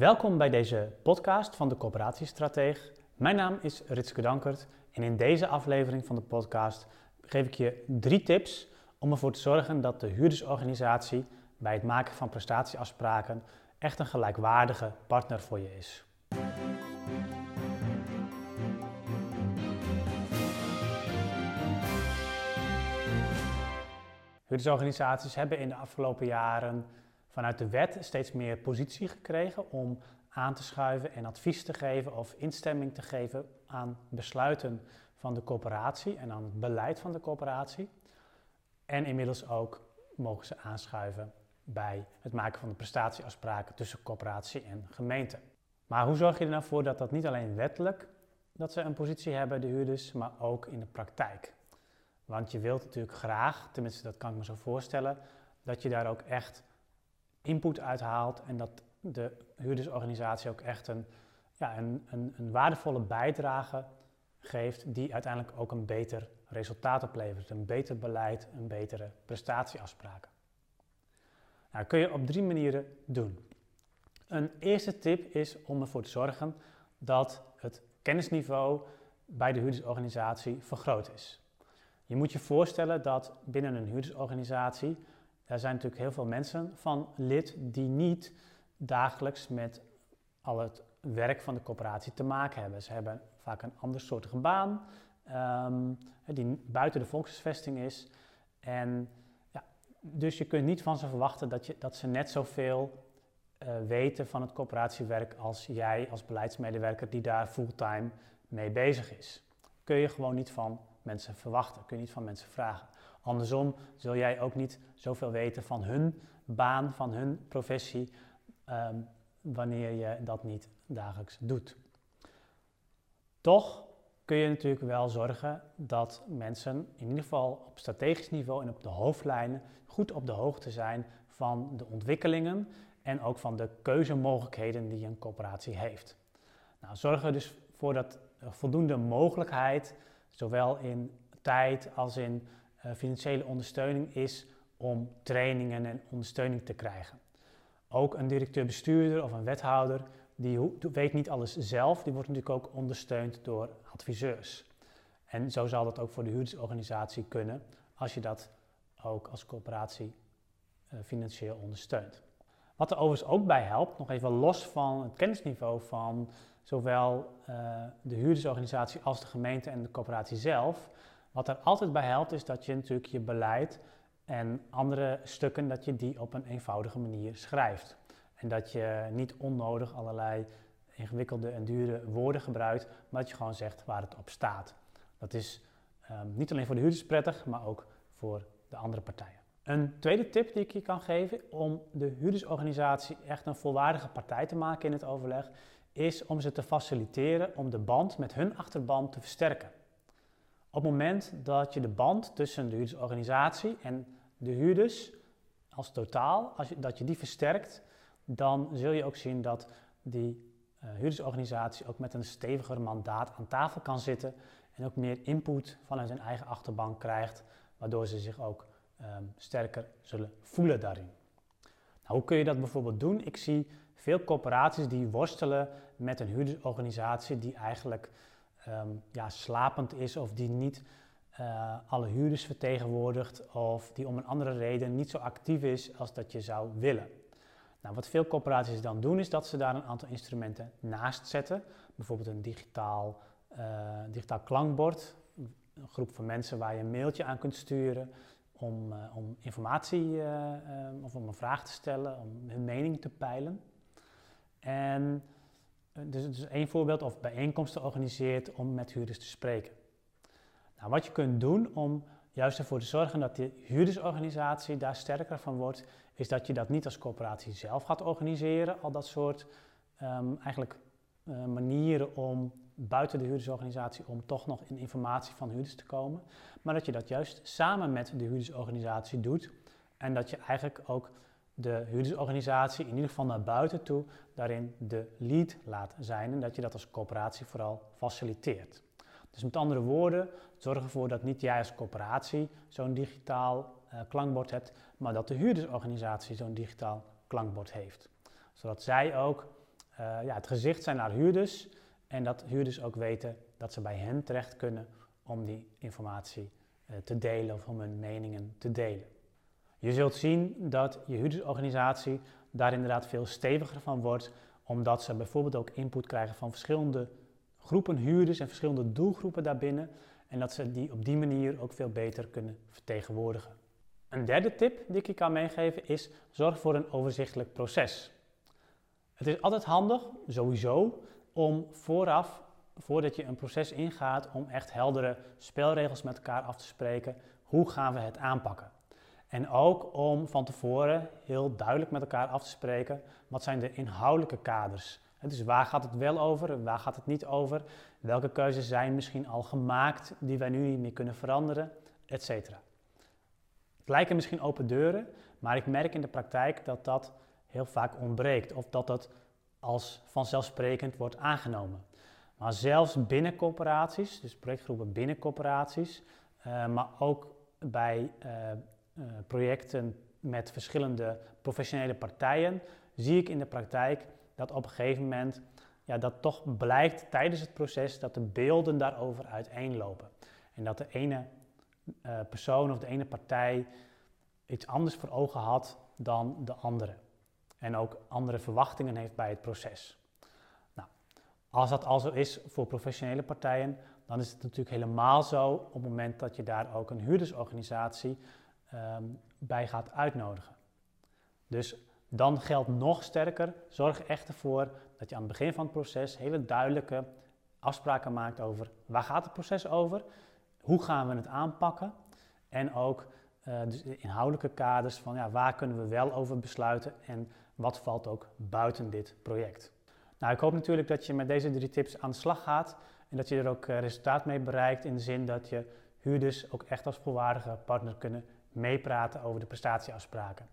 Welkom bij deze podcast van de Coöperatiestrateeg. Mijn naam is Ritske Dankert en in deze aflevering van de podcast geef ik je drie tips om ervoor te zorgen dat de huurdersorganisatie bij het maken van prestatieafspraken echt een gelijkwaardige partner voor je is. Huurdersorganisaties hebben in de afgelopen jaren vanuit de wet steeds meer positie gekregen om aan te schuiven en advies te geven of instemming te geven aan besluiten van de coöperatie en aan het beleid van de coöperatie. En inmiddels ook mogen ze aanschuiven bij het maken van de prestatieafspraken tussen coöperatie en gemeente. Maar hoe zorg je er nou voor dat dat niet alleen wettelijk dat ze een positie hebben, de huurders, maar ook in de praktijk? Want je wilt natuurlijk graag, tenminste dat kan ik me zo voorstellen, dat je daar ook echt input uithaalt en dat de huurdersorganisatie ook echt een, ja, een, een, een waardevolle bijdrage geeft die uiteindelijk ook een beter resultaat oplevert. Een beter beleid, een betere prestatieafspraken. Nou, dat kun je op drie manieren doen. Een eerste tip is om ervoor te zorgen dat het kennisniveau bij de huurdersorganisatie vergroot is. Je moet je voorstellen dat binnen een huurdersorganisatie, daar zijn natuurlijk heel veel mensen van lid die niet dagelijks met al het werk van de coöperatie te maken hebben. Ze hebben vaak een andersoortige baan, um, die buiten de volkshuisvesting is. En ja, dus je kunt niet van ze verwachten dat, je, dat ze net zoveel uh, weten van het coöperatiewerk als jij als beleidsmedewerker die daar fulltime mee bezig is. Kun je gewoon niet van mensen verwachten, kun je niet van mensen vragen. Andersom zul jij ook niet zoveel weten van hun baan, van hun professie, um, wanneer je dat niet dagelijks doet. Toch kun je natuurlijk wel zorgen dat mensen in ieder geval op strategisch niveau en op de hoofdlijnen goed op de hoogte zijn van de ontwikkelingen en ook van de keuzemogelijkheden die een coöperatie heeft. Nou, zorg er dus voor dat voldoende mogelijkheid, zowel in tijd als in uh, financiële ondersteuning, is om trainingen en ondersteuning te krijgen. Ook een directeur-bestuurder of een wethouder, die weet niet alles zelf, die wordt natuurlijk ook ondersteund door adviseurs. En zo zal dat ook voor de huurdersorganisatie kunnen, als je dat ook als coöperatie uh, financieel ondersteunt. Wat er overigens ook bij helpt, nog even los van het kennisniveau van zowel uh, de huurdersorganisatie als de gemeente en de coöperatie zelf. Wat er altijd bij helpt is dat je natuurlijk je beleid en andere stukken, dat je die op een eenvoudige manier schrijft. En dat je niet onnodig allerlei ingewikkelde en dure woorden gebruikt, maar dat je gewoon zegt waar het op staat. Dat is um, niet alleen voor de huurders prettig, maar ook voor de andere partijen. Een tweede tip die ik je kan geven om de huurdersorganisatie echt een volwaardige partij te maken in het overleg, is om ze te faciliteren om de band met hun achterban te versterken. Op het moment dat je de band tussen de huurdersorganisatie en de huurders als totaal, als dat je die versterkt, dan zul je ook zien dat die uh, huurdersorganisatie ook met een steviger mandaat aan tafel kan zitten en ook meer input vanuit hun eigen achterban krijgt, waardoor ze zich ook um, sterker zullen voelen daarin. Nou, hoe kun je dat bijvoorbeeld doen? Ik zie veel corporaties die worstelen met een huurdersorganisatie die eigenlijk um, ja, slapend is of die niet uh, alle huurders vertegenwoordigt of die om een andere reden niet zo actief is als dat je zou willen. Nou, wat veel corporaties dan doen is dat ze daar een aantal instrumenten naast zetten. Bijvoorbeeld een digitaal, uh, digitaal klankbord, een groep van mensen waar je een mailtje aan kunt sturen om, uh, om informatie uh, of om een vraag te stellen, om hun mening te peilen. En dus, dus één voorbeeld of bijeenkomsten organiseert om met huurders te spreken. Nou, wat je kunt doen om juist ervoor te zorgen dat de huurdersorganisatie daar sterker van wordt, is dat je dat niet als coöperatie zelf gaat organiseren, al dat soort um, eigenlijk uh, manieren om buiten de huurdersorganisatie om toch nog in informatie van huurders te komen, maar dat je dat juist samen met de huurdersorganisatie doet en dat je eigenlijk ook de huurdersorganisatie in ieder geval naar buiten toe daarin de lead laat zijn en dat je dat als coöperatie vooral faciliteert. Dus met andere woorden, zorg ervoor dat niet jij als coöperatie zo'n digitaal uh, klankbord hebt, maar dat de huurdersorganisatie zo'n digitaal klankbord heeft. Zodat zij ook ja, het gezicht zijn naar huurders en dat huurders ook weten dat ze bij hen terecht kunnen om die informatie te delen of om hun meningen te delen. Je zult zien dat je huurdersorganisatie daar inderdaad veel steviger van wordt, omdat ze bijvoorbeeld ook input krijgen van verschillende groepen huurders en verschillende doelgroepen daarbinnen. En dat ze die op die manier ook veel beter kunnen vertegenwoordigen. Een derde tip die ik je kan meegeven is: zorg voor een overzichtelijk proces. Het is altijd handig, sowieso, om vooraf, voordat je een proces ingaat, om echt heldere spelregels met elkaar af te spreken. Hoe gaan we het aanpakken? En ook om van tevoren heel duidelijk met elkaar af te spreken wat zijn de inhoudelijke kaders. Dus waar gaat het wel over, waar gaat het niet over? Welke keuzes zijn misschien al gemaakt die wij nu niet meer kunnen veranderen, etc. Het lijken misschien open deuren, maar ik merk in de praktijk dat dat heel vaak ontbreekt of dat dat als vanzelfsprekend wordt aangenomen. Maar zelfs binnen corporaties, dus projectgroepen binnen corporaties, uh, maar ook bij uh, projecten met verschillende professionele partijen, zie ik in de praktijk dat op een gegeven moment ja, dat toch blijkt tijdens het proces dat de beelden daarover uiteenlopen. En dat de ene uh, persoon of de ene partij iets anders voor ogen had dan de andere. En ook andere verwachtingen heeft bij het proces. Nou, als dat al zo is voor professionele partijen, dan is het natuurlijk helemaal zo op het moment dat je daar ook een huurdersorganisatie um, bij gaat uitnodigen. Dus dan geldt nog sterker, zorg echt ervoor dat je aan het begin van het proces hele duidelijke afspraken maakt over waar gaat het proces over, hoe gaan we het aanpakken en ook uh, de inhoudelijke kaders van ja, waar kunnen we wel over besluiten en wat valt ook buiten dit project. Nou, ik hoop natuurlijk dat je met deze drie tips aan de slag gaat en dat je er ook uh, resultaat mee bereikt in de zin dat je huurders ook echt als volwaardige partner kunnen meepraten over de prestatieafspraken.